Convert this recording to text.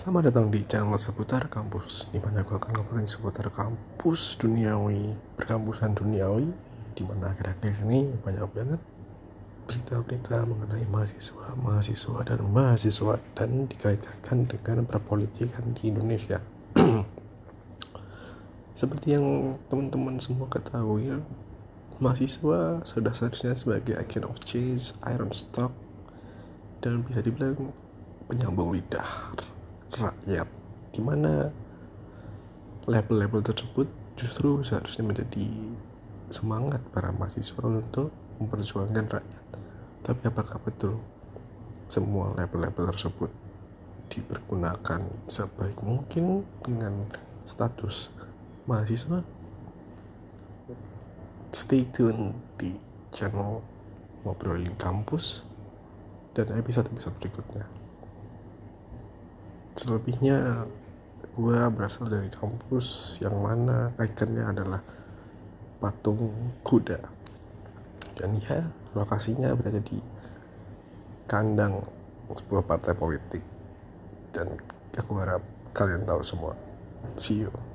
Selamat datang di channel seputar kampus di mana gue akan ngobrolin seputar kampus duniawi Perkampusan duniawi di mana akhir-akhir ini banyak banget berita-berita mengenai mahasiswa, mahasiswa dan mahasiswa dan dikait-kaitkan dengan perpolitikan di Indonesia. Seperti yang teman-teman semua ketahui mahasiswa sudah seharusnya sebagai agent of change, iron stock dan bisa dibilang penyambung lidah rakyat di mana label-label tersebut justru seharusnya menjadi semangat para mahasiswa untuk memperjuangkan rakyat? Tapi apakah betul semua label-label tersebut dipergunakan sebaik mungkin dengan status mahasiswa? Stay tune di channel ngobrolin kampus dan episode-episode berikutnya selebihnya gue berasal dari kampus yang mana ikonnya adalah patung kuda. Dan ya lokasinya berada di kandang sebuah partai politik. Dan aku harap kalian tahu semua. See you